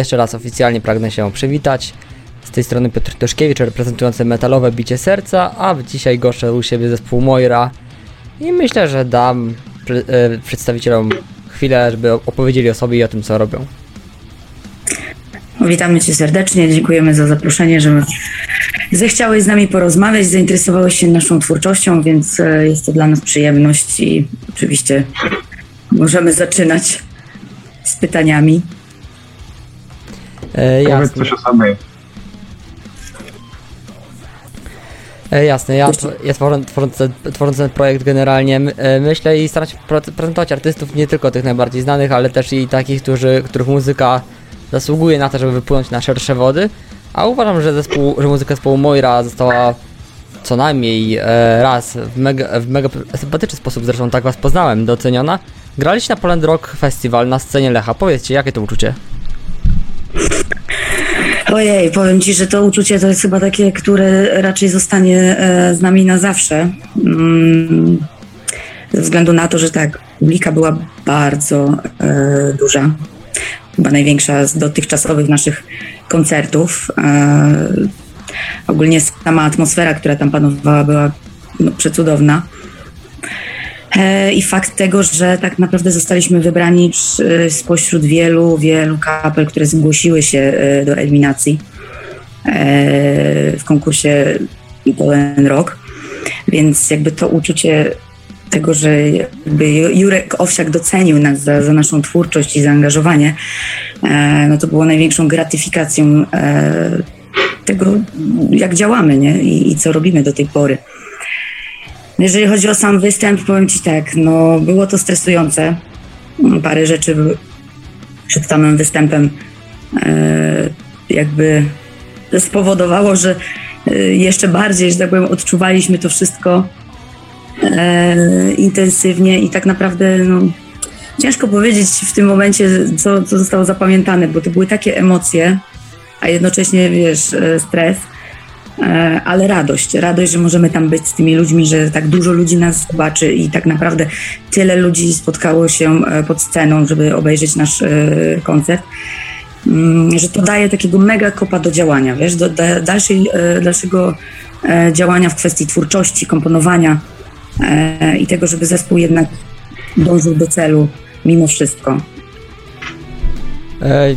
Jeszcze raz oficjalnie pragnę się przywitać. Z tej strony Piotr Toszkiewicz, reprezentujący metalowe bicie serca, a dzisiaj goszczę u siebie zespół Moira. I myślę, że dam pr- e, przedstawicielom chwilę, żeby opowiedzieli o sobie i o tym, co robią. Witamy Cię serdecznie, dziękujemy za zaproszenie, że zechciałeś z nami porozmawiać, zainteresowałeś się naszą twórczością, więc e, jest to dla nas przyjemność i oczywiście możemy zaczynać z pytaniami. E, Powiedz jasne, coś o sobie. e, jasne, ja, ja tworząc, tworząc, ten, tworząc ten projekt generalnie e, myślę i staram się prezentować artystów, nie tylko tych najbardziej znanych, ale też i takich, którzy, których muzyka zasługuje na to, żeby wypłynąć na szersze wody. A uważam, że, zespół, że muzyka zespołu Moira została co najmniej e, raz w mega, w mega sympatyczny sposób, zresztą tak was poznałem, doceniona. Graliście na Poland Rock Festival na scenie Lecha. Powiedzcie, jakie to uczucie? Ojej, powiem Ci, że to uczucie to jest chyba takie, które raczej zostanie e, z nami na zawsze. Mm, ze względu na to, że tak, publika była bardzo e, duża. Chyba największa z dotychczasowych naszych koncertów. E, ogólnie sama atmosfera, która tam panowała, była no, przecudowna. E, I fakt tego, że tak naprawdę zostaliśmy wybrani przy- spośród wielu, wielu kapel, które zgłosiły się e, do eliminacji e, w konkursie Polen Rock. Więc jakby to uczucie tego, że Jurek Owsiak docenił nas za, za naszą twórczość i zaangażowanie, e, no to było największą gratyfikacją e, tego, jak działamy nie? I, i co robimy do tej pory. Jeżeli chodzi o sam występ, powiem Ci tak, no było to stresujące. Mm, Parę rzeczy przed samym występem e, jakby spowodowało, że e, jeszcze bardziej, że tak powiem, odczuwaliśmy to wszystko e, intensywnie i tak naprawdę no, ciężko powiedzieć w tym momencie, co, co zostało zapamiętane, bo to były takie emocje, a jednocześnie, wiesz, stres, ale radość, radość, że możemy tam być z tymi ludźmi, że tak dużo ludzi nas zobaczy i tak naprawdę tyle ludzi spotkało się e, pod sceną, żeby obejrzeć nasz e, koncert, Mm, że to daje takiego mega kopa do działania, wiesz, do, dalszej, e, dalszego e, działania w kwestii twórczości, komponowania e, i tego, żeby zespół jednak dążył do celu mimo wszystko. E,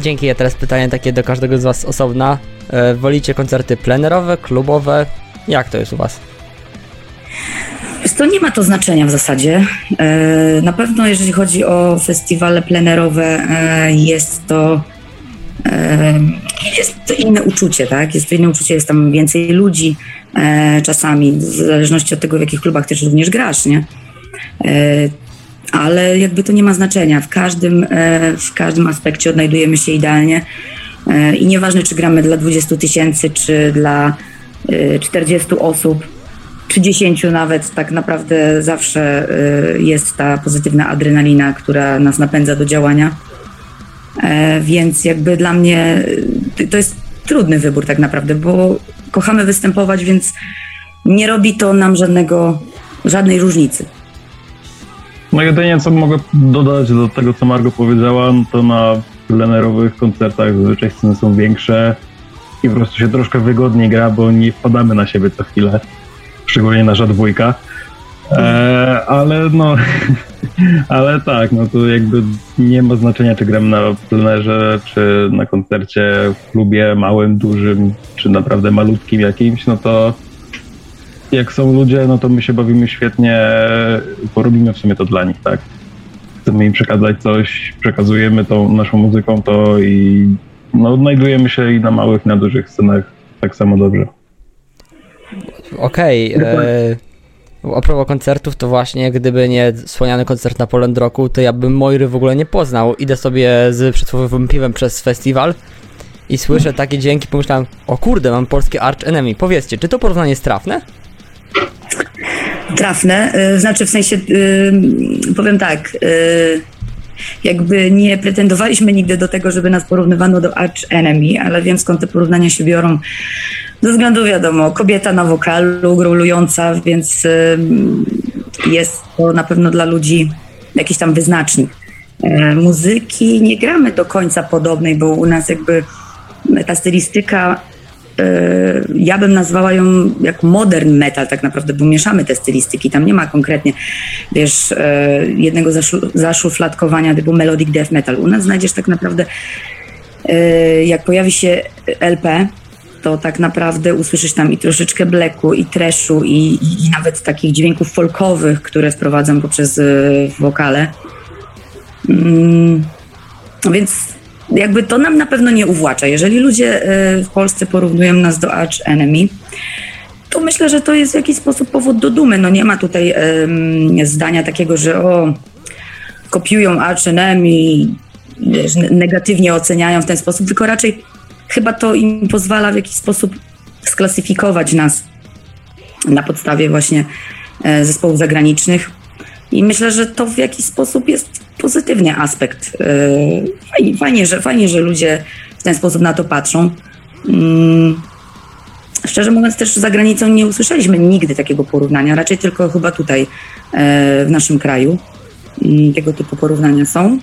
dzięki. Ja teraz pytanie takie do każdego z Was osobna. E, wolicie koncerty plenerowe, klubowe? Jak to jest u Was? To nie ma to znaczenia w zasadzie. E, Na pewno, jeżeli chodzi o festiwale plenerowe, e, jest to, jest to inne uczucie, tak? Jest to inne uczucie, jest tam więcej ludzi czasami, w zależności od tego, w jakich klubach też również grasz, nie? Ale jakby to nie ma znaczenia. W każdym, w każdym aspekcie odnajdujemy się idealnie. E, I nieważne, czy gramy dla 20 tysięcy, czy dla e, 40 osób, czy 10 nawet, tak naprawdę zawsze y, jest ta pozytywna adrenalina, która nas napędza do działania. E, Więc jakby dla mnie to jest trudny wybór tak naprawdę, bo kochamy występować, więc nie robi to nam żadnego, żadnej różnicy. No jedynie co mogę dodać do tego, co Margo powiedziała, to na plenerowych koncertach zazwyczaj sceny są większe i po prostu się troszkę wygodniej gra, bo nie wpadamy na siebie co chwilę, szczególnie nasza dwójka. E, ale no, ale tak, no to jakby nie ma znaczenia, czy gramy na plenerze, czy na koncercie w klubie małym, dużym, czy naprawdę malutkim jakimś, no to jak są ludzie, no to my się bawimy świetnie, bo robimy w sumie to dla nich, tak? Chcemy im przekazać coś, przekazujemy tą naszą muzyką to i no, odnajdujemy się i na małych, i na dużych scenach tak samo dobrze. Okej. e, a propos koncertów, to właśnie gdyby nie wspomniany koncert na Poland Rocku, to ja bym Moiry w ogóle nie poznał. Idę sobie z przysłowiowym piwem przez festiwal i słyszę takie dźwięki, pomyślałem, o kurde, mam polskie Arch Enemy. Powiedzcie, czy to porównanie jest trafne? Trafne, y, znaczy w sensie, y, powiem tak, y, jakby nie pretendowaliśmy nigdy do tego, żeby nas porównywano do Arch Enemy, ale wiem skąd te porównania się biorą. Ze względu wiadomo, kobieta na wokalu, grulująca, więc jest to na pewno dla ludzi jakiś tam wyznacznik. E, muzyki nie gramy do końca podobnej, bo u nas jakby ta stylistyka, ja bym nazwała ją jak modern metal tak naprawdę, bo mieszamy te stylistyki, tam nie ma konkretnie, wiesz, e, jednego zaszufladkowania typu melodic death metal. U nas znajdziesz tak naprawdę, jak pojawi się LP, to tak naprawdę usłyszysz tam i troszeczkę bleku, i treszu, i, i, i nawet takich dźwięków folkowych, które wprowadzam poprzez wokale. Mm, więc jakby to nam na pewno nie uwłacza. Jeżeli ludzie e, w Polsce porównują nas do Arch Enemy, to myślę, że to jest w jakiś sposób powód do dumy. No nie ma tutaj zdania takiego, że o, kopiują Arch Enemy, wiesz, negatywnie oceniają w ten sposób, tylko raczej chyba to im pozwala w jakiś sposób sklasyfikować nas na podstawie właśnie e, zespołów zagranicznych. I myślę, że to w jakiś sposób jest pozytywny aspekt. E, fajnie, fajnie, że, fajnie, że ludzie w ten sposób na to patrzą. Mm, szczerze mówiąc, też za granicą nie usłyszeliśmy nigdy takiego porównania, raczej tylko chyba tutaj e, w naszym kraju mm, tego typu porównania są,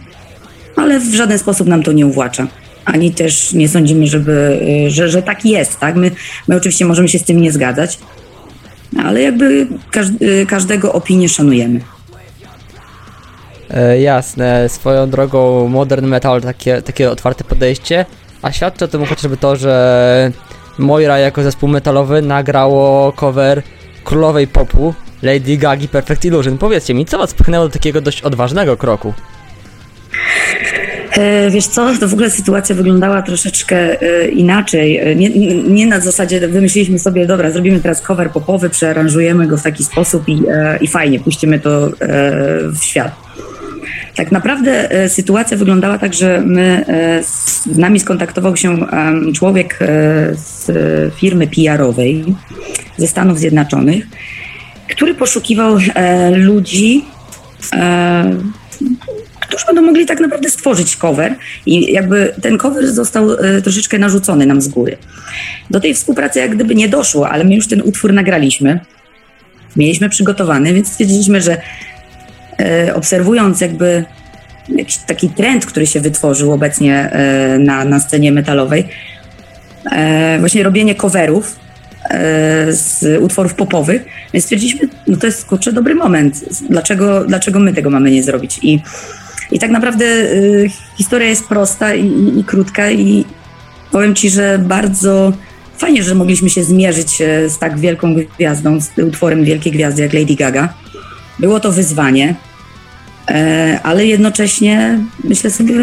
ale w żaden sposób nam to nie uwłacza. Ani też nie sądzimy, żeby, e, że, że tak jest. Tak? My, my oczywiście możemy się z tym nie zgadzać, ale jakby każdego opinię szanujemy. E, jasne, swoją drogą modern metal, takie, takie otwarte podejście, a świadczy o tym chociażby to, że Moira jako zespół metalowy nagrało cover królowej popu Lady Gagi Perfect Illusion. Powiedzcie mi, co was pchnęło do takiego dość odważnego kroku? E, wiesz co, to w ogóle sytuacja wyglądała troszeczkę e, inaczej. Nie, nie, na zasadzie wymyśliliśmy sobie, dobra, zrobimy teraz cover popowy, przearanżujemy go w taki sposób i, i fajnie, puścimy to w świat. Tak naprawdę e, sytuacja wyglądała tak, że my, e, z nami skontaktował się człowiek e, z firmy PR-owej ze Stanów Zjednoczonych, który poszukiwał ludzi, którzy będą mogli tak naprawdę stworzyć cover i jakby ten cover został troszeczkę narzucony nam z góry. Do tej współpracy jak gdyby nie doszło, ale my już ten utwór nagraliśmy, mieliśmy przygotowany, więc stwierdziliśmy, że obserwując jakby jakiś taki trend, który się wytworzył obecnie e, na, na scenie metalowej, e, właśnie robienie coverów z utworów popowych, więc stwierdziliśmy, no to jest kurczę dobry moment, dlaczego, dlaczego my tego mamy nie zrobić? I i tak naprawdę historia jest prosta i, i, i, krótka i powiem Ci, że bardzo fajnie, że mogliśmy się zmierzyć z tak wielką gwiazdą, z utworem wielkiej gwiazdy jak Lady Gaga. Było to wyzwanie, e, ale jednocześnie myślę sobie,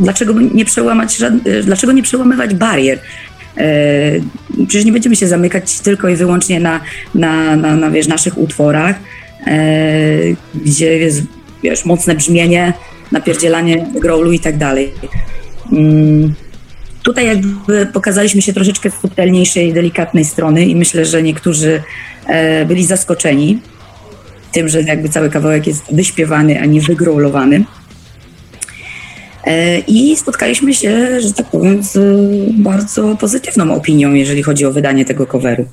dlaczego nie przełamać, dlaczego nie przełamywać barier? E, przecież nie będziemy się zamykać tylko i wyłącznie na, na, na, na wiesz, naszych utworach, e, gdzie jest wiesz, mocne brzmienie, napierdzielanie growlu i tak dalej. Mm, tutaj jakby pokazaliśmy się troszeczkę z subtelniejszej, delikatnej strony i myślę, że niektórzy byli zaskoczeni tym, że jakby cały kawałek jest wyśpiewany, a nie wygrolowany. E, I spotkaliśmy się, że tak powiem, z bardzo pozytywną opinią, jeżeli chodzi o wydanie tego coveru.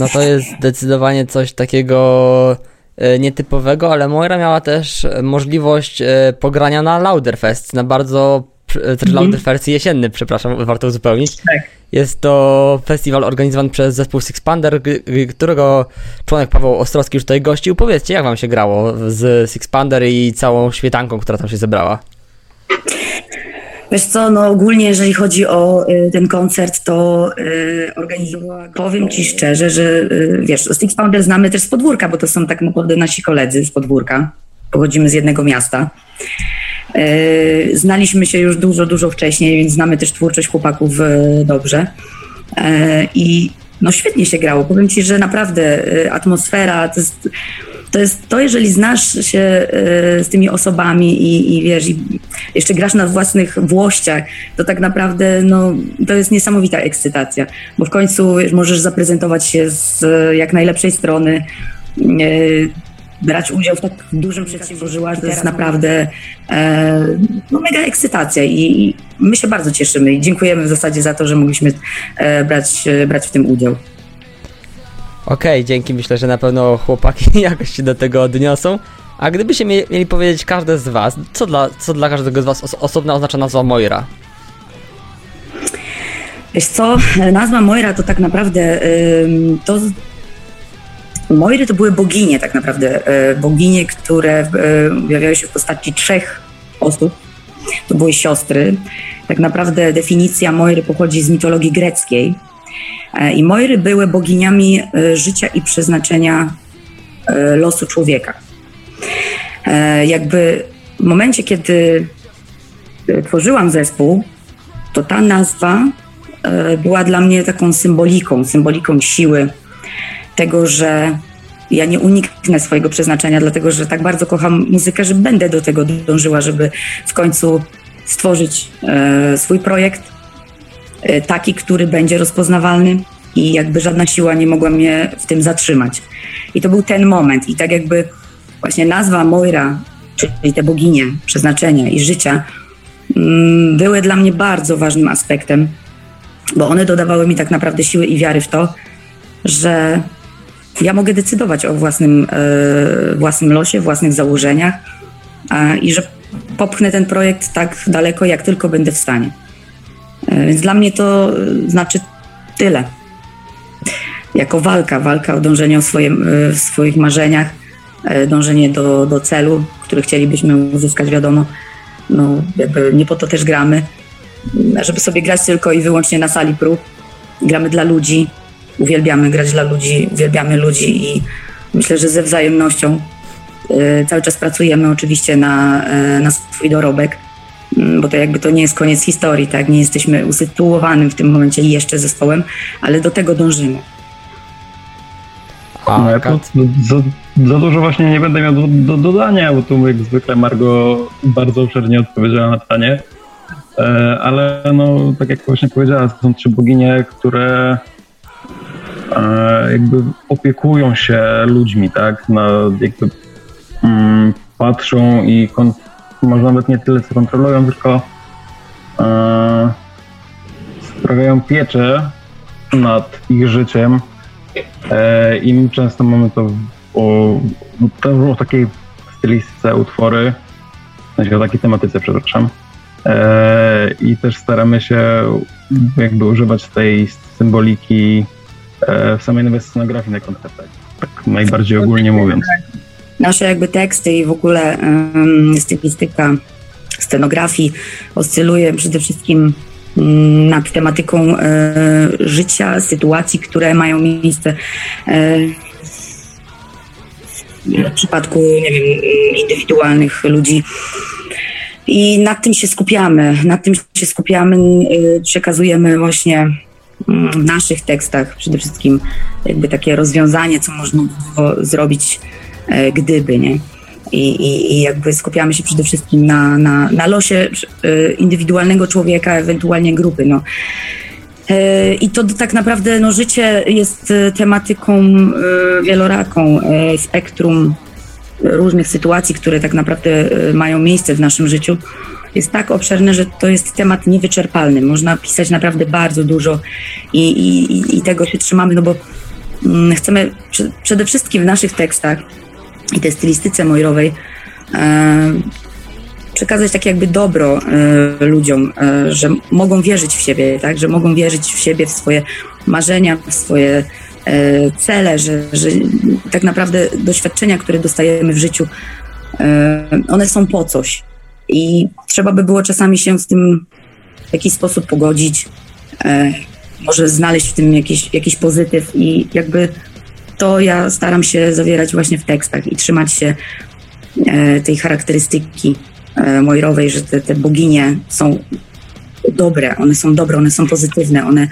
No to jest zdecydowanie coś takiego e, nietypowego, ale Moira miała też możliwość e, pogrania na Lauderfest, na bardzo -hmm. wersji jesienny, przepraszam, warto uzupełnić. Tak. Jest to festiwal organizowany przez zespół Sixpander, którego członek Paweł Ostrowski już tutaj gościł. Powiedzcie, jak wam się grało z Sixpander i całą świetanką, która tam się zebrała? Wiesz co, no ogólnie jeżeli chodzi o y, ten koncert, to y, organizowała, powiem Ci szczerze, że y, wiesz, Six Pounder znamy też z podwórka, bo to są tak naprawdę nasi koledzy z podwórka. Pochodzimy z jednego miasta. E, znaliśmy się już dużo, dużo wcześniej, więc znamy też twórczość chłopaków e, dobrze. E, I no świetnie się grało. Powiem ci, że naprawdę atmosfera to jest to, jest to jeżeli znasz się z tymi osobami i, i wiesz, i jeszcze grasz na własnych włościach, to tak naprawdę no, to jest niesamowita ekscytacja, bo w końcu wiesz, możesz zaprezentować się z jak najlepszej strony brać udział w tak dużym przedsięwzięciu, to jest naprawdę e, no, mega ekscytacja i, i, my się bardzo cieszymy i dziękujemy w zasadzie za to, że mogliśmy e, brać, e, brać w tym udział. Okej, okay, dzięki. Myślę, że na pewno chłopaki jakoś się do tego odniosą. A gdybyście mieli powiedzieć każde z was, co dla, co dla każdego z was os osobna oznacza nazwa Moira? Wiesz co, nazwa Moira to tak naprawdę to Moiry to były boginie tak naprawdę, e, boginie, które e, objawiały się w postaci trzech osób. To były siostry. Tak naprawdę definicja Moiry pochodzi z mitologii greckiej. E, I Moiry były boginiami życia i przeznaczenia losu człowieka. Jakby w momencie, kiedy tworzyłam zespół, to ta nazwa była dla mnie taką symboliką, symboliką siły, tego, że ja nie uniknę swojego przeznaczenia, dlatego że tak bardzo kocham muzykę, że będę do tego dążyła, żeby w końcu stworzyć e, swój projekt, e, taki, który będzie rozpoznawalny i jakby żadna siła nie mogła mnie w tym zatrzymać. I to był ten moment. I tak jakby właśnie nazwa Moira, czyli te boginie przeznaczenia i życia, mm, były dla mnie bardzo ważnym aspektem, bo one dodawały mi tak naprawdę siły i wiary w to, że ja mogę decydować o własnym, e, własnym losie, własnych założeniach i że popchnę ten projekt tak daleko, jak tylko będę w stanie. E, więc dla mnie to znaczy tyle. Jako walka, walka o dążenie o swoje, e, w swoich marzeniach, dążenie do, do celu, który chcielibyśmy uzyskać, wiadomo. No, jakby nie po to też gramy, żeby sobie grać tylko i wyłącznie na sali prób. Gramy dla ludzi, uwielbiamy grać dla ludzi, uwielbiamy ludzi i myślę, że ze wzajemnością y, cały czas pracujemy oczywiście na, y, na swój dorobek, mm, bo to jakby to nie jest koniec historii, tak? Nie jesteśmy usytuowanym w tym momencie jeszcze zespołem, ale do tego dążymy. A, no ja tu za, za, dużo właśnie nie będę miał do, do dodania, bo tu jak zwykle Margo bardzo obszernie odpowiedziała na pytanie. E, ale no, tak jak właśnie powiedziała, to są trzy boginie, które jakby opiekują się ludźmi, tak? Na, jakby mm, patrzą i kon- może nawet nie tyle co kontrolują, tylko e, sprawiają pieczę nad ich życiem e, i my często mamy to o, to w takiej stylistyce utwory, w sensie o takiej tematyce, przepraszam. E, I też staramy się jakby używać tej symboliki E, w samej nowej scenografii na koncertach. Tak najbardziej ogólnie mówiąc. Nasze jakby teksty i w ogóle um, stylistyka scenografii oscyluje przede wszystkim um, nad tematyką e, życia, sytuacji, które mają miejsce e, w przypadku, nie wiem, indywidualnych ludzi. I nad tym się skupiamy, nad tym się skupiamy, e, przekazujemy właśnie w naszych tekstach przede wszystkim jakby takie rozwiązanie, co można było zrobić e, gdyby, nie? I, i, I, jakby skupiamy się przede wszystkim na, na, na losie e, indywidualnego człowieka, ewentualnie grupy. No. E, I to tak naprawdę no, życie jest tematyką wieloraką, spektrum różnych sytuacji, które tak naprawdę mają miejsce w naszym życiu jest tak obszerne, że to jest temat niewyczerpalny. Można pisać naprawdę bardzo dużo i, i, i tego się trzymamy, no bo mm, chcemy przede wszystkim w naszych tekstach i tej stylistyce mojrowej e, przekazać tak jakby dobro e, ludziom, e, że mogą wierzyć w siebie, tak? że mogą wierzyć w siebie, w swoje marzenia, w swoje cele, że, że tak naprawdę doświadczenia, które dostajemy w życiu, one są po coś. I trzeba by było czasami się z tym w jakiś sposób pogodzić, e, może znaleźć w tym jakiś, jakiś pozytyw i jakby to ja staram się zawierać właśnie w tekstach i trzymać się e, tej charakterystyki e, mojrowej, że te, te boginie są dobre, one są dobre, one są pozytywne, one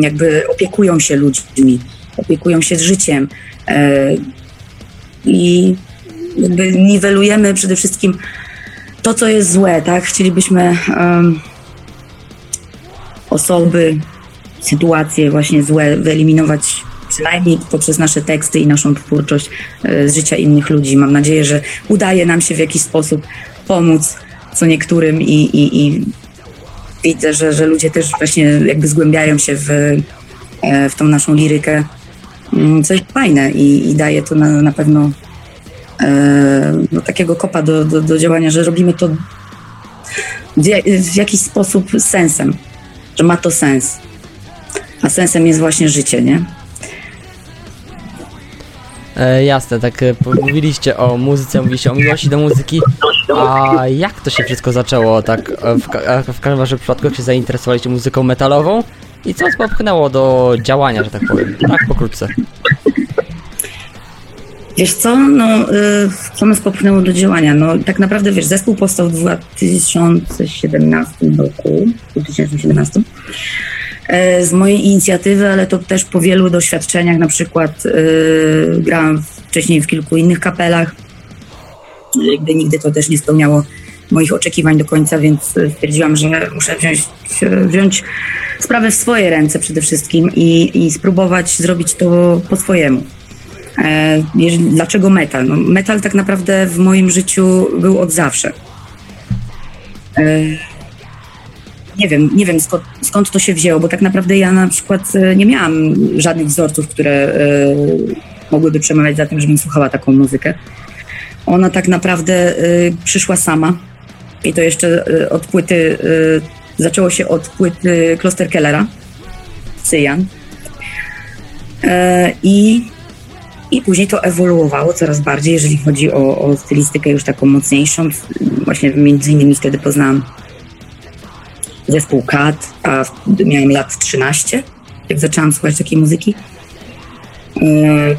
jakby opiekują się ludźmi, opiekują się życiem e, i jakby niwelujemy przede wszystkim to, co jest złe, tak? Chcielibyśmy um, osoby, sytuacje właśnie złe wyeliminować przynajmniej poprzez nasze teksty i naszą twórczość e, z życia innych ludzi. Mam nadzieję, że udaje nam się w jakiś sposób pomóc co niektórym i, i, i widzę, że, że ludzie też właśnie jakby zgłębiają się w, e, w tą naszą lirykę, mm, co jest fajne i, i daje to na, na pewno no, takiego kopa do, do, do działania, że robimy to w, jakiś sposób sensem, że ma to sens. A sensem jest właśnie życie, nie? E, jasne, tak e, mówiliście o muzyce, mówiliście o miłości do muzyki, a jak to się wszystko zaczęło, tak e, w, w każdym razie przypadku, się zainteresowaliście muzyką metalową i co was popchnęło do działania, że tak powiem, tak pokrótce. Wiesz co, no, y, co nas popchnęło do działania? No, tak naprawdę, wiesz, zespół powstał w 2017 roku, 2017, e, z mojej inicjatywy, ale to też po wielu doświadczeniach, na przykład y, grałam wcześniej w kilku innych kapelach, jakby nigdy to też nie spełniało moich oczekiwań do końca, więc stwierdziłam, że muszę wziąć, wziąć sprawę w swoje ręce przede wszystkim i, i spróbować zrobić to po swojemu. E, dlaczego metal? No, metal tak naprawdę w moim życiu był od zawsze. E, nie wiem, nie wiem skąd, skąd, to się wzięło, bo tak naprawdę ja na przykład e, nie miałam żadnych wzorców, które mogłyby przemawiać za tym, żebym słuchała taką muzykę. Ona tak naprawdę przyszła sama i to jeszcze od płyty, zaczęło się od płyty Kloster Kellera, Cyjan. I i później to ewoluowało coraz bardziej, jeżeli chodzi o, o stylistykę już taką mocniejszą. Właśnie między innymi wtedy poznałam zespół Kat, a miałem lat 13, jak zaczęłam słuchać takiej muzyki.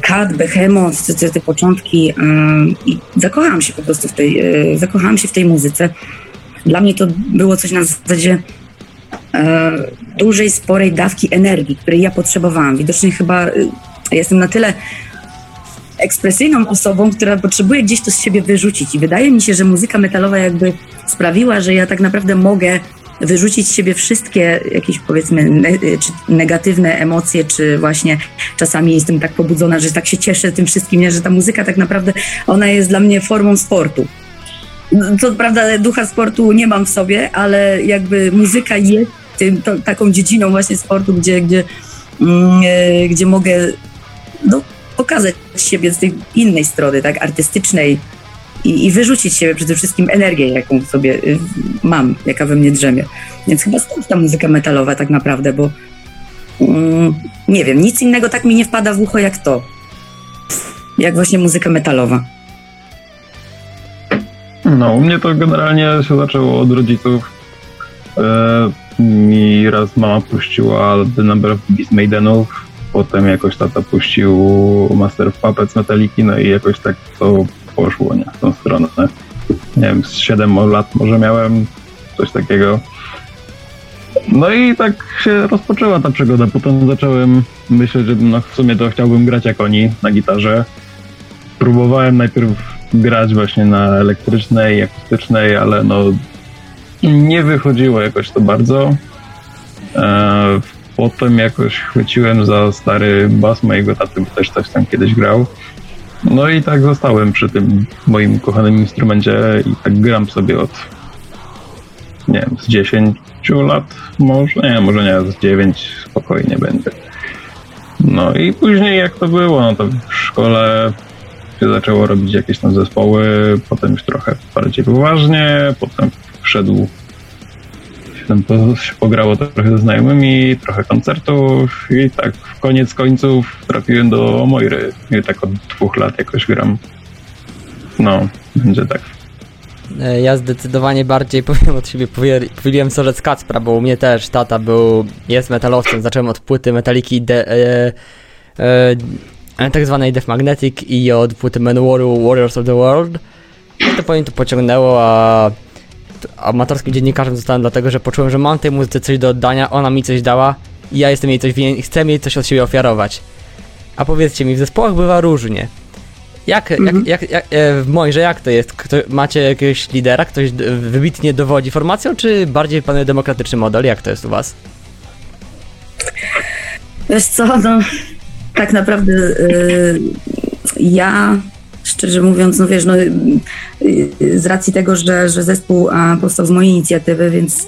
Kat, Behemoth, te, te, te początki i zakochałam się po prostu w tej, e, zakochałam się w tej muzyce. Dla mnie to było coś na zasadzie e, dużej, sporej dawki energii, której ja potrzebowałam. Widocznie chyba e, jestem na tyle ekspresyjną osobą, która potrzebuje gdzieś to z siebie wyrzucić. I wydaje mi się, że muzyka metalowa jakby sprawiła, że ja tak naprawdę mogę wyrzucić z siebie wszystkie jakieś powiedzmy ne negatywne emocje, czy właśnie czasami jestem tak pobudzona, że tak się cieszę tym wszystkim, nie? że ta muzyka tak naprawdę ona jest dla mnie formą sportu. Co prawda ducha sportu nie mam w sobie, ale jakby muzyka jest tym, to, taką dziedziną właśnie sportu, gdzie, gdzie, mm, e, gdzie mogę no, pokazać siebie z tej innej strony, tak, artystycznej i, i wyrzucić siebie przede wszystkim energię, jaką sobie y, mam, jaka we mnie drzemie. Więc chyba stąd ta muzyka metalowa tak naprawdę, bo mm, nie wiem, nic innego tak mi nie wpada w ucho jak to. Jak właśnie muzyka metalowa. No, u mnie to generalnie się zaczęło od rodziców. E, mi raz mama puściła The Number of Beast Maidenów, Potem jakoś tata puścił Master of Puppets Metaliki, no i jakoś tak to poszło, nie, w tą stronę. Nie wiem, z 7 lat może miałem, coś takiego. No i tak się rozpoczęła ta przygoda. Potem zacząłem myśleć, że no w sumie to chciałbym grać jak oni na gitarze. Próbowałem najpierw grać właśnie na elektrycznej, akustycznej, ale no nie wychodziło jakoś to bardzo. E, potem jakoś chwyciłem za stary bas mojego taty, bo też coś tam kiedyś grał. No i tak zostałem przy tym moim kochanym instrumencie i tak gram sobie od nie wiem, z 10 lat może, nie, może nie, z 9 spokojnie będzie. No i później jak to było, no to w szkole się zaczęło robić jakieś tam zespoły, potem już trochę bardziej poważnie, potem wszedł tam to się pograło trochę ze znajomymi, trochę koncertów i tak w koniec końców trafiłem do Moiry i tak od dwóch lat jakoś gram. No, będzie tak. E, ja zdecydowanie bardziej powiem od siebie, powieliłem Sorzec Kacpra, bo u mnie też tata był, jest metalowcem, zacząłem od płyty Metaliki de, e, e, tak zwanej Death Magnetic i od płyty Man Warriors of the World. No to powiem to pociągnęło, a amatorskim dziennikarzem zostałem dlatego, że poczułem, że mam tej muzyce coś do oddania, ona mi coś dała i ja jestem jej coś winien chcę jej coś od siebie ofiarować. A powiedzcie mi, w zespołach bywa różnie. Jak, mhm. jak, jak, jak e, w Mojże jak to jest? Kto, macie jakiegoś lidera, ktoś wybitnie dowodzi formacją, czy bardziej panuje demokratyczny model? Jak to jest u was? Wiesz co, no tak naprawdę yy, ja szczerze mówiąc, no wiesz, no, y, z racji tego, że, że zespół powstał z mojej inicjatywy, więc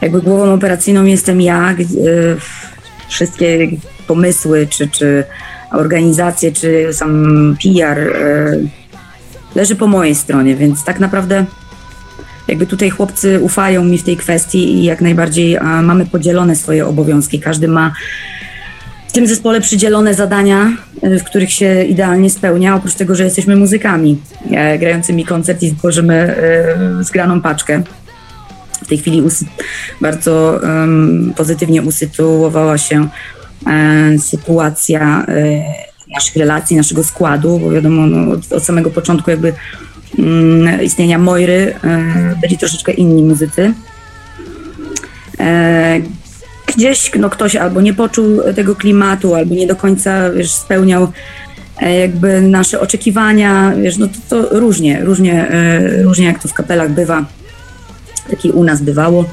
jakby głową operacyjną jestem ja, y, wszystkie pomysły, czy, czy organizacje, czy sam PR y, leży po mojej stronie, więc tak naprawdę jakby tutaj chłopcy ufają mi w tej kwestii i jak najbardziej mamy podzielone swoje obowiązki. Każdy ma w tym zespole przydzielone zadania, y, w których się idealnie spełnia, oprócz tego, że jesteśmy muzykami e, grającymi koncert i tworzymy e, zgraną paczkę. W tej chwili usy- bardzo em, pozytywnie usytuowała się e, sytuacja e, naszych relacji, naszego składu, bo wiadomo, no, od, od samego początku jakby mm, istnienia Mojry e, byli troszeczkę inni muzycy. Gdzieś no, ktoś albo nie poczuł tego klimatu, albo nie do końca wiesz, spełniał e, jakby nasze oczekiwania, wiesz, no to, to różnie, różnie, e, różnie jak to w kapelach bywa, tak i u nas bywało.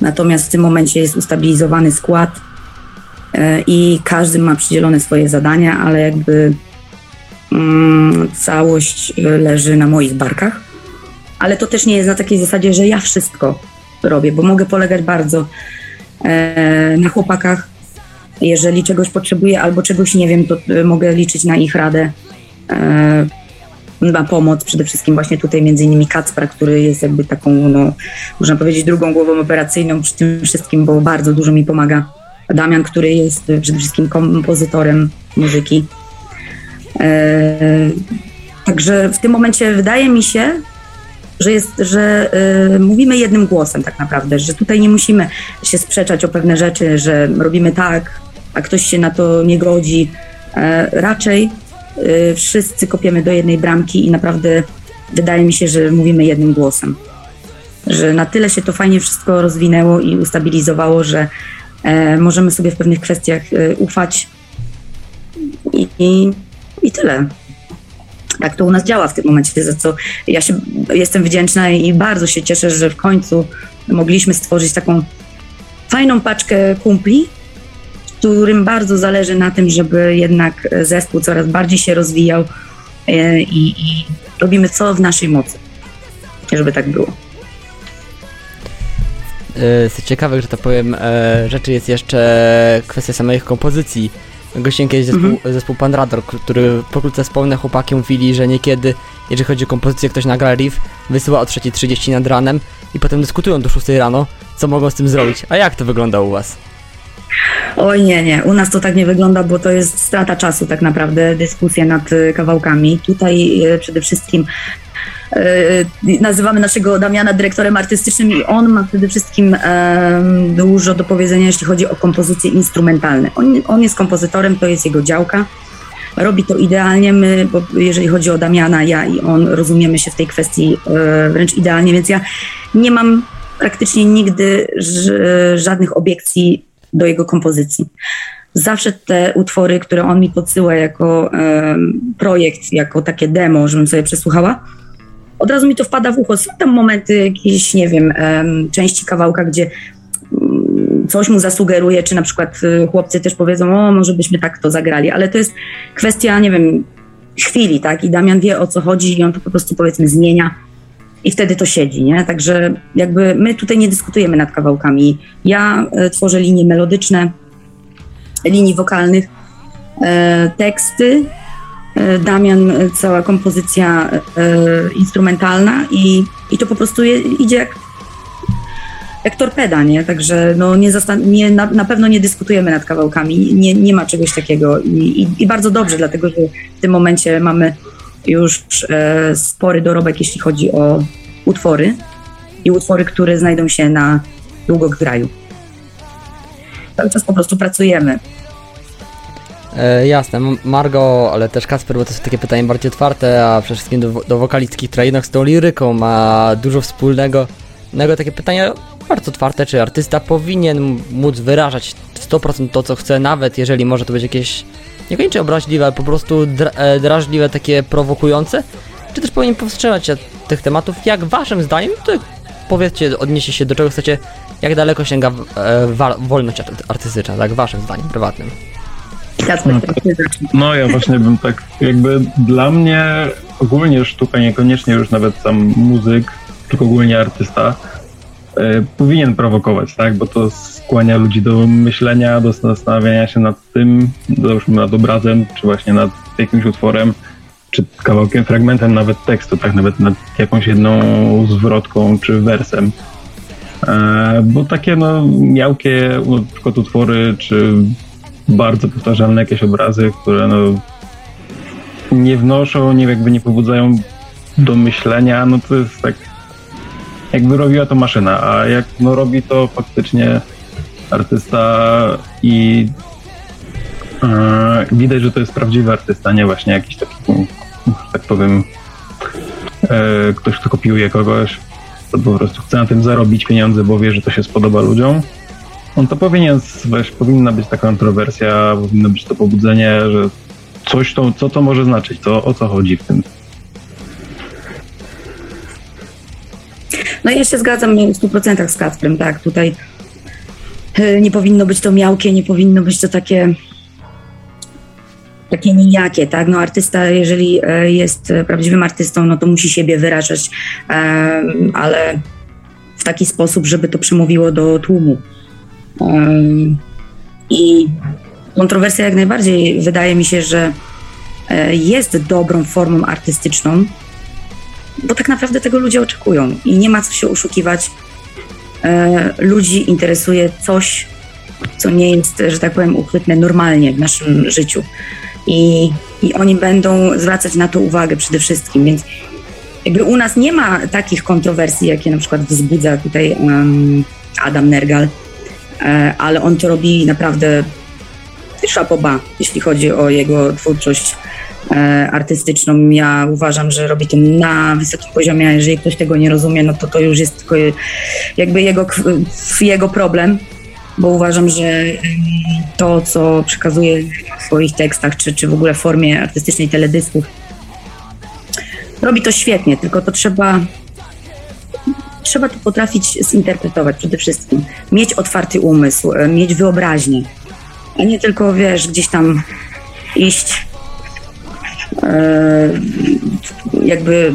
Natomiast w tym momencie jest ustabilizowany skład e, i każdy ma przydzielone swoje zadania, ale jakby mm, całość leży na moich barkach. Ale to też nie jest na takiej zasadzie, że ja wszystko robię, bo mogę polegać bardzo na chłopakach. Jeżeli czegoś potrzebuję albo czegoś nie wiem, to e, mogę liczyć na ich radę, e, na pomoc. Przede wszystkim właśnie tutaj między innymi Kacpra, który jest jakby taką, no, można powiedzieć, drugą głową operacyjną przy tym wszystkim, bo bardzo dużo mi pomaga. Damian, który jest przede wszystkim kompozytorem muzyki. E, także w tym momencie wydaje mi się, że, jest, że y, mówimy jednym głosem tak naprawdę, że tutaj nie musimy się sprzeczać o pewne rzeczy, że robimy tak, a ktoś się na to nie godzi. E, raczej y, wszyscy kopiemy do jednej bramki i naprawdę wydaje mi się, że mówimy jednym głosem. Że na tyle się to fajnie wszystko rozwinęło i ustabilizowało, że e, możemy sobie w pewnych kwestiach e, ufać i, i, i tyle tak to u nas działa w tym momencie, za co ja się jestem wdzięczna i bardzo się cieszę, że w końcu mogliśmy stworzyć taką fajną paczkę kumpli, którym bardzo zależy na tym, żeby jednak zespół coraz bardziej się rozwijał e, i, i robimy co w naszej mocy, żeby tak było. E, Z ciekawych, że tak powiem, e, rzeczy jest jeszcze kwestia samych kompozycji. Gościem kiedyś zespół, Mhm. zespół Pan Radar, który pokrótce wspomnę, chłopaki mówili, że niekiedy, jeżeli chodzi o kompozycję, ktoś nagra riff, wysyła o 3.30 nad ranem i potem dyskutują do 6 rano, co mogą z tym zrobić. A jak to wygląda u was? Oj nie, nie, u nas to tak nie wygląda, bo to jest strata czasu tak naprawdę, dyskusja nad e, kawałkami. Tutaj e, przede wszystkim nazywamy naszego Damiana dyrektorem artystycznym i on ma przede wszystkim e, dużo do powiedzenia, jeśli chodzi o kompozycje instrumentalne. On, on jest kompozytorem, to jest jego działka. Robi to idealnie, my, bo jeżeli chodzi o Damiana, ja i on rozumiemy się w tej kwestii e, wręcz idealnie, więc ja nie mam praktycznie nigdy żadnych obiekcji do jego kompozycji. Zawsze te utwory, które on mi podsyła jako projekt, jako takie demo, żebym sobie przesłuchała, od razu mi to wpada w ucho. Są tam momenty jakieś, nie wiem, em, części kawałka, gdzie mm, coś mu zasugeruje, czy na przykład y, chłopcy też powiedzą, o, może byśmy tak to zagrali, ale to jest kwestia, nie wiem, chwili, tak? I Damian wie o co chodzi i on to po prostu powiedzmy zmienia i wtedy to siedzi, nie? Także jakby my tutaj nie dyskutujemy nad kawałkami. Ja e, tworzę linie melodyczne, linii wokalnych, e, teksty, Damian e, cała kompozycja e, instrumentalna i, i to po prostu je, idzie jak, jak torpeda, nie? Także no nie, nie na, na pewno nie dyskutujemy nad kawałkami, nie, nie ma czegoś takiego I, i, i bardzo dobrze, dlatego że w tym momencie mamy już e, spory dorobek, jeśli chodzi o utwory i utwory, które znajdą się na długograju. Cały czas po prostu pracujemy. E, jasne, Margo, ale też Kasper, bo to są takie pytania bardziej otwarte, a przede wszystkim do, do wokalistki, która jednak z tą liryką ma dużo wspólnego. Nego takie pytania bardzo otwarte, czy artysta powinien móc wyrażać 100% to, co chce, nawet jeżeli może to być jakieś niekoniecznie obraźliwe, ale po prostu e, drażliwe, takie prowokujące, czy też powinien powstrzymać się od tych tematów, jak waszym zdaniem, to powiedzcie, odnieście się do czego chcecie, jak daleko sięga e, wolność arty- artystyczna, tak waszym zdaniem, prywatnym. Kacper, No zacznij. No ja właśnie bym tak, jakby dla mnie ogólnie sztuka, niekoniecznie już nawet sam muzyk, tylko ogólnie artysta, e, powinien prowokować, tak? Bo to skłania ludzi do myślenia, do zastanawiania się nad tym, załóżmy nad obrazem, czy właśnie nad jakimś utworem, czy kawałkiem, fragmentem nawet tekstu, tak nawet nad jakąś jedną zwrotką czy wersem. E, bo takie no miałkie na przykład utwory, czy bardzo powtarzalne jakieś obrazy, które no nie wnoszą, nie jakby nie pobudzają do myślenia, no to jest tak jakby robiła to maszyna, a jak no robi to faktycznie artysta i e, widać, że to jest prawdziwy artysta, nie właśnie jakiś taki, tak powiem, e, ktoś, kto kopiuje kogoś, to po prostu chce na tym zarobić pieniądze, bo wie, że to się spodoba ludziom. On to powinien, wiesz, powinna być ta kontrowersja, powinno być to pobudzenie, że coś to, co to może znaczyć, to o co chodzi w tym. No ja się zgadzam w 100% z Kacprem, tak, tutaj e, nie powinno być to miałkie, nie powinno być to takie takie nijakie, tak? No artysta, jeżeli e, jest prawdziwym artystą, no to musi siebie wyrażać, ale w taki sposób, żeby to przemówiło do tłumu. I kontrowersja jak najbardziej wydaje mi się, że e, jest dobrą formą artystyczną, bo tak naprawdę tego ludzie oczekują i nie ma co się oszukiwać. E, ludzi interesuje coś, co nie jest, że tak powiem, uchwytne normalnie w naszym życiu. I, I oni będą zwracać na to uwagę przede wszystkim, więc jakby u nas nie ma takich kontrowersji, jakie na przykład wzbudza tutaj um, Adam Nergal, ale on to robi naprawdę szapoba, jeśli chodzi o jego twórczość E, artystyczną. Ja uważam, że robi to na wysokim poziomie, a jeżeli ktoś tego nie rozumie, no to to już jest tylko jakby jego, jego problem, bo uważam, że to, co przekazuje w swoich tekstach, czy, czy w ogóle w formie artystycznej teledysków, robi to świetnie, tylko to trzeba trzeba to potrafić zinterpretować przede wszystkim. Mieć otwarty umysł, e, mieć wyobraźnię, a nie tylko, wiesz, gdzieś tam iść E, jakby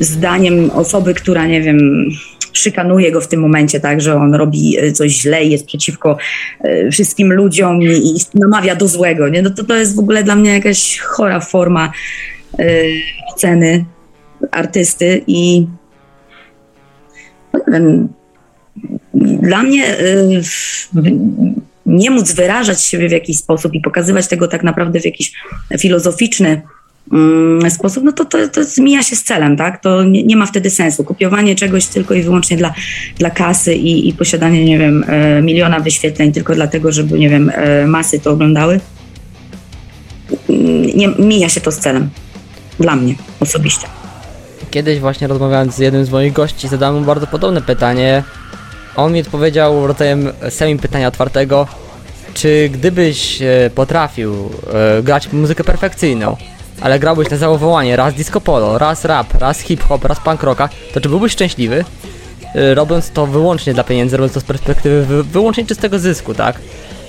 zdaniem osoby, która, nie wiem, szykanuje go w tym momencie, tak, że on robi coś źle i jest przeciwko e, wszystkim ludziom i, namawia do złego, nie? No to, to jest w ogóle dla mnie jakaś chora forma e, oceny artysty i dla mnie nie móc wyrażać siebie w jakiś sposób i pokazywać tego tak naprawdę w jakiś filozoficzny Mm, sposób, no to, to, to zmienia się z celem, tak? To nie, nie, ma wtedy sensu. Kopiowanie czegoś tylko i wyłącznie dla, dla kasy i, i posiadanie, nie wiem, e, miliona wyświetleń tylko dlatego, żeby, nie wiem, e, masy to oglądały, mm, nie, mija się to z celem. Dla mnie osobiście. Kiedyś właśnie rozmawiając z jednym z moich gości, zadałem mu bardzo podobne pytanie. On mi odpowiedział rodzajem semi pytania otwartego, czy gdybyś e, potrafił grać muzykę perfekcyjną, ale grałbyś na zawołanie raz disco polo, raz rap, raz hip hop, raz punk rocka, to czy byłbyś szczęśliwy? Y, robiąc to wyłącznie dla pieniędzy, robiąc to z perspektywy wy wyłącznie czystego zysku, tak?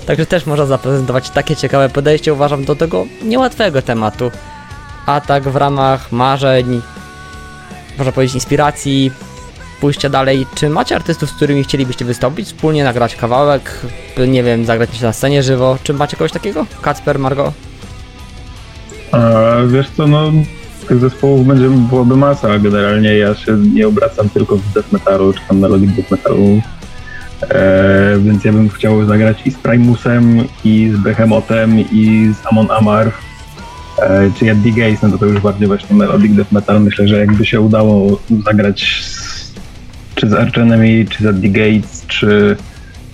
Także też można zaprezentować takie ciekawe podejście, uważam, do tego niełatwego tematu. A tak w ramach marzeń, można powiedzieć inspiracji, pójścia dalej, czy macie artystów, z którymi chcielibyście wystąpić, wspólnie nagrać kawałek, nie wiem, zagrać się na scenie żywo, czy macie kogoś takiego? Kacper, Margo? A, wiesz co, no tych zespołów będzie, byłoby masa, generalnie ja się nie obracam tylko w death metalu, czy tam melodic death metalu, e, więc ja bym chciał zagrać i z Primusem, i z Behemotem, i z Amon Amarth, e, czy Yaddy Gaze, no to to już bardziej właśnie melodic death metal, myślę, że jakby się udało zagrać z, czy z Arch Enemy, czy z Yaddy Gates, czy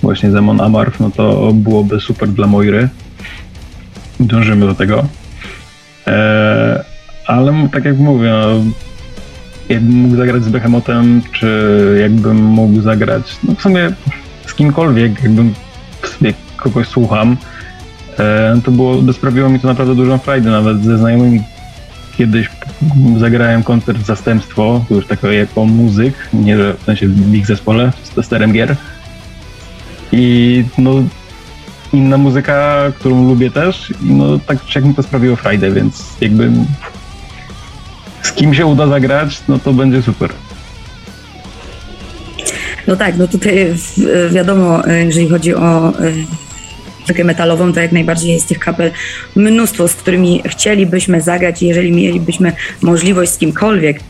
właśnie z Amon Amarth, no to byłoby super dla Moiry. Dążymy do tego. E, ale tak jak mówię, no, jakbym mógł zagrać z Behemotem, czy jakbym mógł zagrać, no w sumie z kimkolwiek, jakbym sobie kogoś słucham, e, to było, sprawiło mi to naprawdę dużą frajdę, nawet ze znajomymi kiedyś zagrałem koncert zastępstwo, już tako jako muzyk, nie że w sensie w ich zespole, z testerem gier. I no inna muzyka, którą lubię też, no tak jak mi to sprawiło frajdę, więc jakby z kim się uda zagrać, no to będzie super. No tak, no tutaj wiadomo, jeżeli chodzi o muzykę metalową, to jak najbardziej jest tych kapel mnóstwo, z którymi chcielibyśmy zagrać i jeżeli mielibyśmy możliwość z kimkolwiek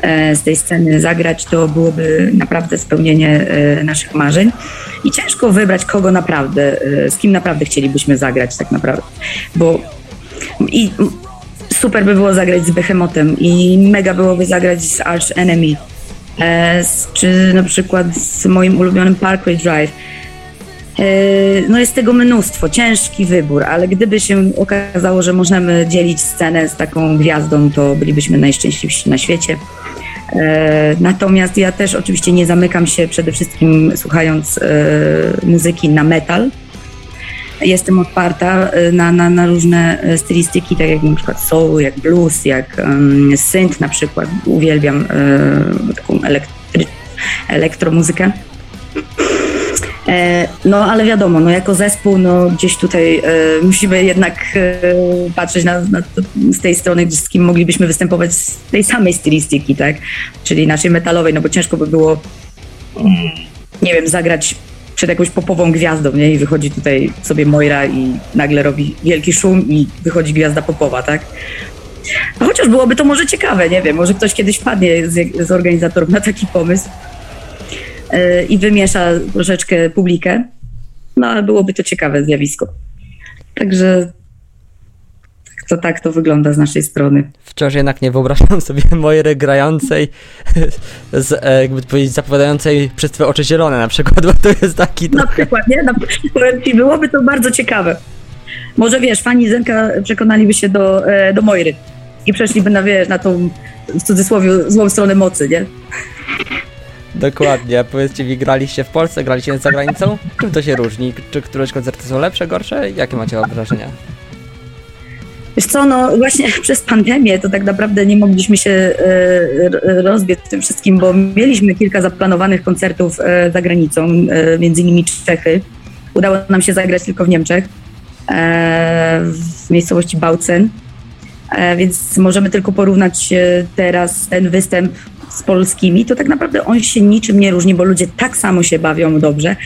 e, z tej sceny zagrać, to byłoby naprawdę spełnienie e, naszych marzeń. I ciężko wybrać, kogo naprawdę, e, z kim naprawdę chcielibyśmy zagrać tak naprawdę, bo i super by było zagrać z Behemotem i mega byłoby zagrać z Arch Enemy, czy na przykład z moim ulubionym Parkway Drive. E, no jest tego mnóstwo, ciężki wybór, ale gdyby się okazało, że możemy dzielić scenę z taką gwiazdą, to bylibyśmy najszczęśliwsi na świecie. E, natomiast ja też oczywiście nie zamykam się przede wszystkim słuchając e, muzyki na metal, jestem otwarta na, na, na różne stylistyki, tak jak na przykład soul, jak blues, jak um, synth na przykład. Uwielbiam e, taką elektry, elektromuzykę. E, no ale wiadomo, no jako zespół, no gdzieś tutaj e, musimy jednak e, patrzeć na, na to, z tej strony, z kim moglibyśmy występować z tej samej stylistyki, tak? Czyli naszej metalowej, no bo ciężko by było, nie wiem, zagrać przed jakąś popową gwiazdą, nie? I wychodzi tutaj sobie Moira i nagle robi wielki szum i wychodzi gwiazda popowa, tak? Chociaż byłoby to może ciekawe, nie wiem, może ktoś kiedyś wpadnie z, z organizatorów na taki pomysł i wymiesza troszeczkę publikę, no ale byłoby to ciekawe zjawisko. Także to tak to wygląda z naszej strony. Wciąż jednak nie wyobrażam sobie Moiry grającej, z, e, jakby powiedzieć, zapowiadającej przez twoje oczy zielone na przykład, bo to jest taki... Na przykład, nie? Na, powiem ci, byłoby to bardzo ciekawe. Może wiesz, fani Zenka przekonaliby się do, e, do Moiry i przeszliby na, wiesz, na tą w cudzysłowie złą stronę mocy, nie? Dokładnie. Powiedzcie mi, graliście w Polsce, graliście za granicą? Czym to się różni? Czy któreś koncerty są lepsze, gorsze? Jakie macie wrażenia? Wiesz co, no właśnie przez pandemię to tak naprawdę nie mogliśmy się e, rozbiec tym wszystkim, bo mieliśmy kilka zaplanowanych koncertów e, za granicą, e, między innymi Czechy. Udało nam się zagrać tylko w Niemczech, w miejscowości Bautzen, więc możemy tylko porównać teraz ten występ z polskimi, to tak naprawdę on się niczym nie różni, bo ludzie tak samo się bawią dobrze.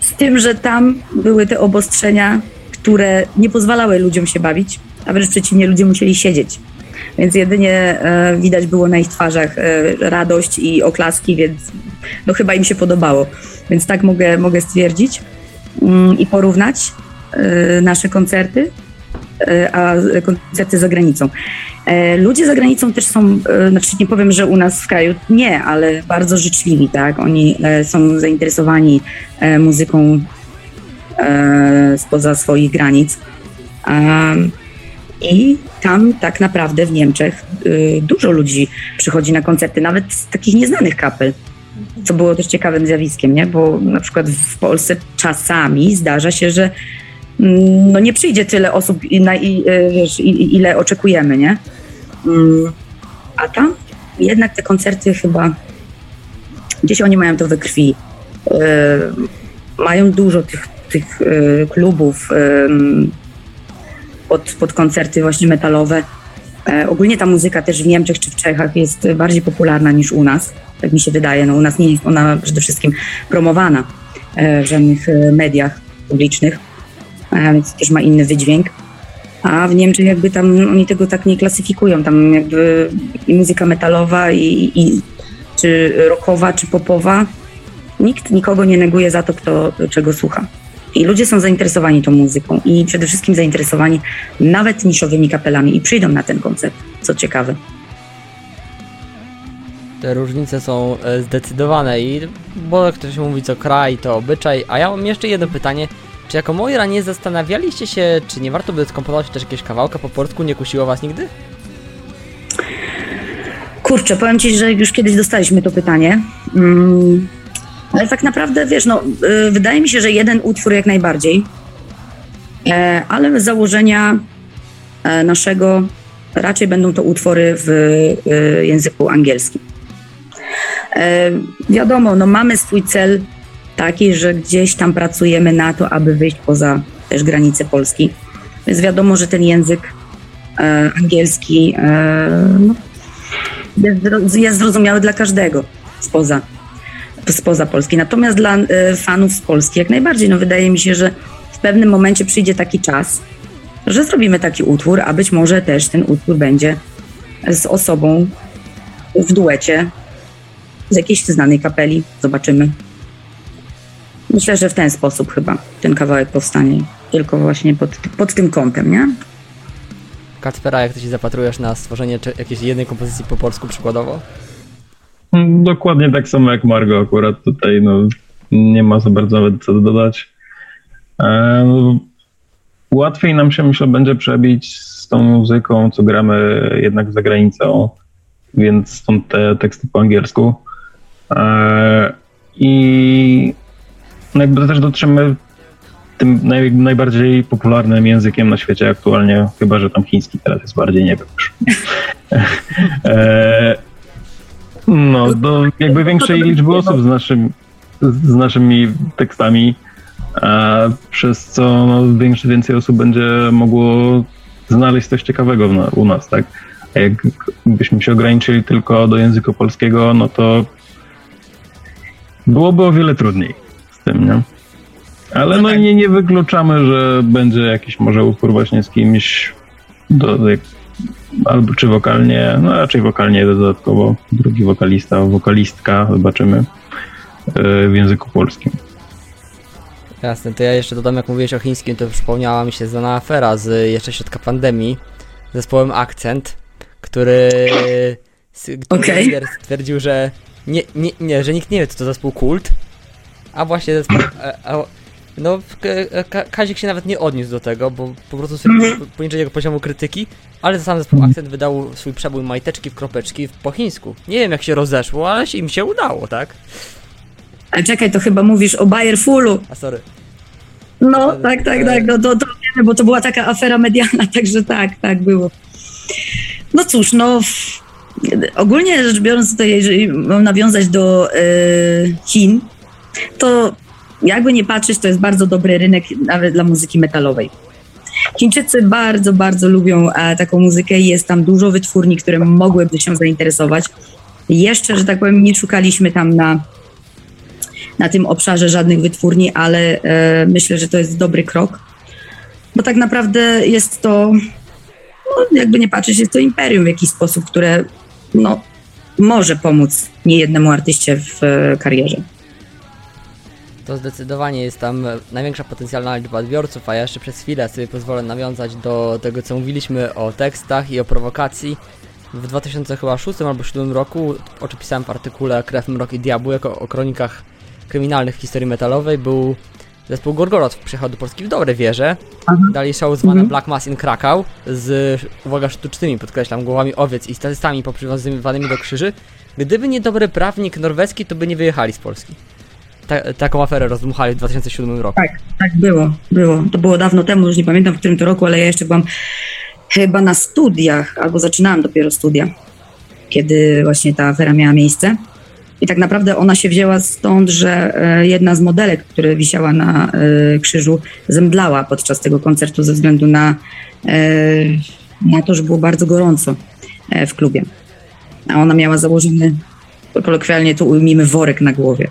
Z tym, że tam były te obostrzenia, które nie pozwalały ludziom się bawić a wręcz przeciwnie, ludzie musieli siedzieć. Więc jedynie e, widać było na ich twarzach e, radość i oklaski, więc no chyba im się podobało. Więc tak mogę, mogę stwierdzić mm, i porównać e, nasze koncerty, a koncerty za granicą. E, ludzie za granicą też są, e, znaczy nie powiem, że u nas w kraju nie, ale bardzo życzliwi, tak? Oni są zainteresowani muzyką spoza swoich granic. I tam tak naprawdę w Niemczech y, dużo ludzi przychodzi na koncerty, nawet z takich nieznanych kapel. Co było też ciekawym zjawiskiem, nie? Bo na przykład w Polsce czasami zdarza się, że no nie przyjdzie tyle osób, na, i, y, wiesz, ile oczekujemy, nie? Mm, a tam jednak te koncerty chyba gdzieś oni mają to we krwi. Y, mają dużo tych, tych klubów pod, pod koncerty właśnie metalowe. E, ogólnie ta muzyka też w Niemczech czy w Czechach jest bardziej popularna niż u nas, tak mi się wydaje. No, u nas nie jest ona przede wszystkim promowana e, w żadnych e, mediach publicznych, e, więc też ma inny wydźwięk. A w Niemczech jakby tam oni tego tak nie klasyfikują. Tam jakby i muzyka metalowa, i, i czy rockowa, czy popowa. Nikt nikogo nie neguje za to, kto czego słucha. I ludzie są zainteresowani tą muzyką i przede wszystkim zainteresowani nawet niszowymi kapelami i przyjdą na ten koncert, co ciekawe. Te różnice są e, zdecydowane i bo ktoś mówi co kraj, to obyczaj, a ja mam jeszcze jedno pytanie. Czy jako Moira nie zastanawialiście się, czy nie warto by skomponować też jakieś kawałka po polsku? Nie kusiło was nigdy? Kurczę, powiem ci, że już kiedyś dostaliśmy to pytanie. Mm, ale tak naprawdę, wiesz, no, y, wydaje mi się, że jeden utwór jak najbardziej, e, ale z założenia e, naszego raczej będą to utwory w y, języku angielskim. E, wiadomo, no mamy swój cel taki, że gdzieś tam pracujemy na to, aby wyjść poza też granice Polski. Więc wiadomo, że ten język angielski no, jest, jest zrozumiały dla każdego spoza spoza Polski. Natomiast dla e, fanów z Polski jak najbardziej, no wydaje mi się, że w pewnym momencie przyjdzie taki czas, że zrobimy taki utwór, a być może też ten utwór będzie z osobą w duecie z jakiejś znanej kapeli. Zobaczymy. Myślę, że w ten sposób chyba ten kawałek powstanie. Tylko właśnie pod, pod tym kątem, nie? Kacpera, jak ty się zapatrujesz na stworzenie jakiejś jednej kompozycji po polsku przykładowo? Dokładnie tak samo jak Margo akurat tutaj, no nie ma za bardzo nawet co dodać. E, łatwiej nam się myślę będzie przebić z tą muzyką, co gramy jednak za granicą, więc stąd te teksty po angielsku. E, I no jakby też dotrzemy tym naj, najbardziej popularnym językiem na świecie aktualnie, chyba że tam chiński teraz jest bardziej, nie wiem już. e, no, do jakby większej liczby osób z, naszym, z naszymi tekstami, a przez co no, większe, więcej osób będzie mogło znaleźć coś ciekawego na, u nas, tak? A jakbyśmy się ograniczyli tylko do języka polskiego, no to byłoby o wiele trudniej tym, nie? Ale no nie, nie wykluczamy, że będzie jakiś może utwór właśnie z kimś do, albo czy wokalnie, no raczej wokalnie dodatkowo, drugi wokalista, wokalistka, zobaczymy e, w języku polskim. Jasne, to ja jeszcze dodam, jak mówiłeś o chińskim, to przypomniała mi się znana afera z jeszcze środka pandemii, zespołem Akcent, który, okay. stwierdził, że nie, nie, nie, że nikt nie wie, co to zespół Kult, a właśnie zespół, a, a, no, Kazik się nawet nie odniósł do tego, bo po prostu -hmm. poniżej jego poziomu krytyki, ale sam zespół. Akcent wydał swój przebój majteczki w kropeczki po chińsku. Nie wiem jak się rozeszło, ale im się udało, tak? Ale czekaj, to chyba mówisz o Bayer Fullu. A sorry. No, tak, tak, tak, no to, to wiemy, bo to była taka afera medialna, także tak, tak było. No cóż, no ogólnie rzecz biorąc tutaj, jeżeli mam nawiązać do yy, Chin, to jakby nie patrzeć, to jest bardzo dobry rynek nawet dla muzyki metalowej. Chińczycy bardzo, bardzo lubią e, taką muzykę i jest tam dużo wytwórni, które mogłyby się zainteresować. Jeszcze, że tak powiem, nie szukaliśmy tam na, na tym obszarze żadnych wytwórni, ale e, myślę, że to jest dobry krok, bo tak naprawdę jest to, no, jakby nie patrzeć, jest to imperium w jakiś sposób, które no, może pomóc niejednemu artyście w e, karierze to zdecydowanie jest tam największa potencjalna liczba odbiorców, a ja jeszcze przez chwilę sobie pozwolę nawiązać do tego, co mówiliśmy o tekstach i o prowokacji. W 2006 albo 2007 roku oczypisałem w artykule Krew, Mrok i Diabły jako o kronikach kryminalnych historii metalowej. Był zespół Gorgoroth przyjechał do Polski w dobre wierze. Dali show zwane mhm. Black Mass in Krakow z, uwaga, sztucznymi, podkreślam, głowami owiec i statystami poprzywiązywanymi do krzyży. Gdyby nie dobry prawnik norweski, to by nie wyjechali z Polski ta, taką aferę rozdmuchali w 2007 roku. Tak, tak było, było. To było dawno temu, już nie pamiętam w którym to roku, ale ja jeszcze byłam chyba na studiach, albo zaczynałam dopiero studia, kiedy właśnie ta afera miała miejsce. I tak naprawdę ona się wzięła stąd, że e, jedna z modelek, która wisiała na e, krzyżu, zemdlała podczas tego koncertu ze względu na, e, na to, że było bardzo gorąco w klubie. A ona miała założony, kolokwialnie tu ujmijmy, worek na głowie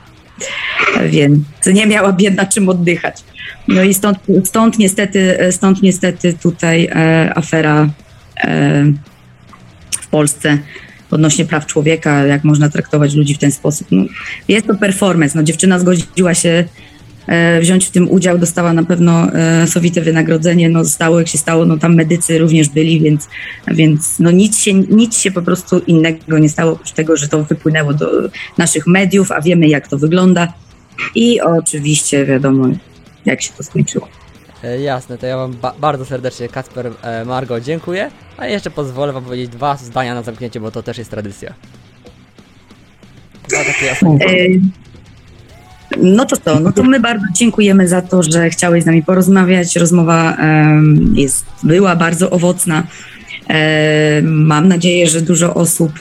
więc nie miała biedna czym oddychać. No i stąd, stąd, niestety, stąd niestety tutaj e, afera e, w Polsce odnośnie praw człowieka, jak można traktować ludzi w ten sposób. No, jest to performance. No, dziewczyna zgodziła się e, wziąć w tym udział, dostała na pewno e, sowite wynagrodzenie, no stało jak się stało, no tam medycy również byli, więc, więc no nic się, nic się po prostu innego nie stało, oprócz tego, że to wypłynęło do naszych mediów, a wiemy jak to wygląda. I oczywiście wiadomo, jak się to skończyło. E, jasne, to ja Wam ba bardzo serdecznie, Kacper, e, Margo, dziękuję. A jeszcze pozwolę Wam powiedzieć dwa zdania na zamknięcie, bo to też jest tradycja. E, no to co, no to my bardzo dziękujemy za to, że chciałeś z nami porozmawiać. Rozmowa jest, była bardzo owocna. mam nadzieję, że dużo osób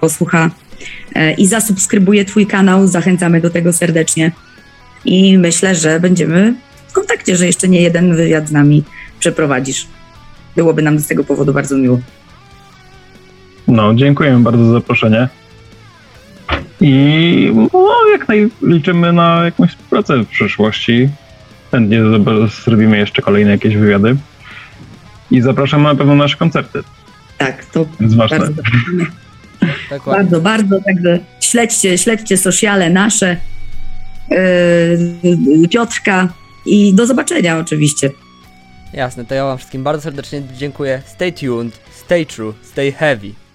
posłucha E, i zasubskrybuje Twój kanał. Zachęcamy do tego serdecznie. I myślę, że będziemy w kontakcie, że jeszcze nie jeden wywiad z nami przeprowadzisz. Byłoby nam z tego powodu bardzo miło. No, dziękujemy bardzo za zaproszenie. I no, jak naj liczymy na jakąś współpracę w przyszłości. chętnie zrobimy jeszcze kolejne jakieś wywiady. I zapraszamy na pewno na nasze koncerty. Tak, to jest ważne. bardzo. Dokładnie. Bardzo, bardzo, także śledźcie, śledźcie sociale nasze, yy, Piotrka i do zobaczenia oczywiście. Jasne, to ja wam wszystkim bardzo serdecznie dziękuję. Stay tuned, stay true, stay heavy.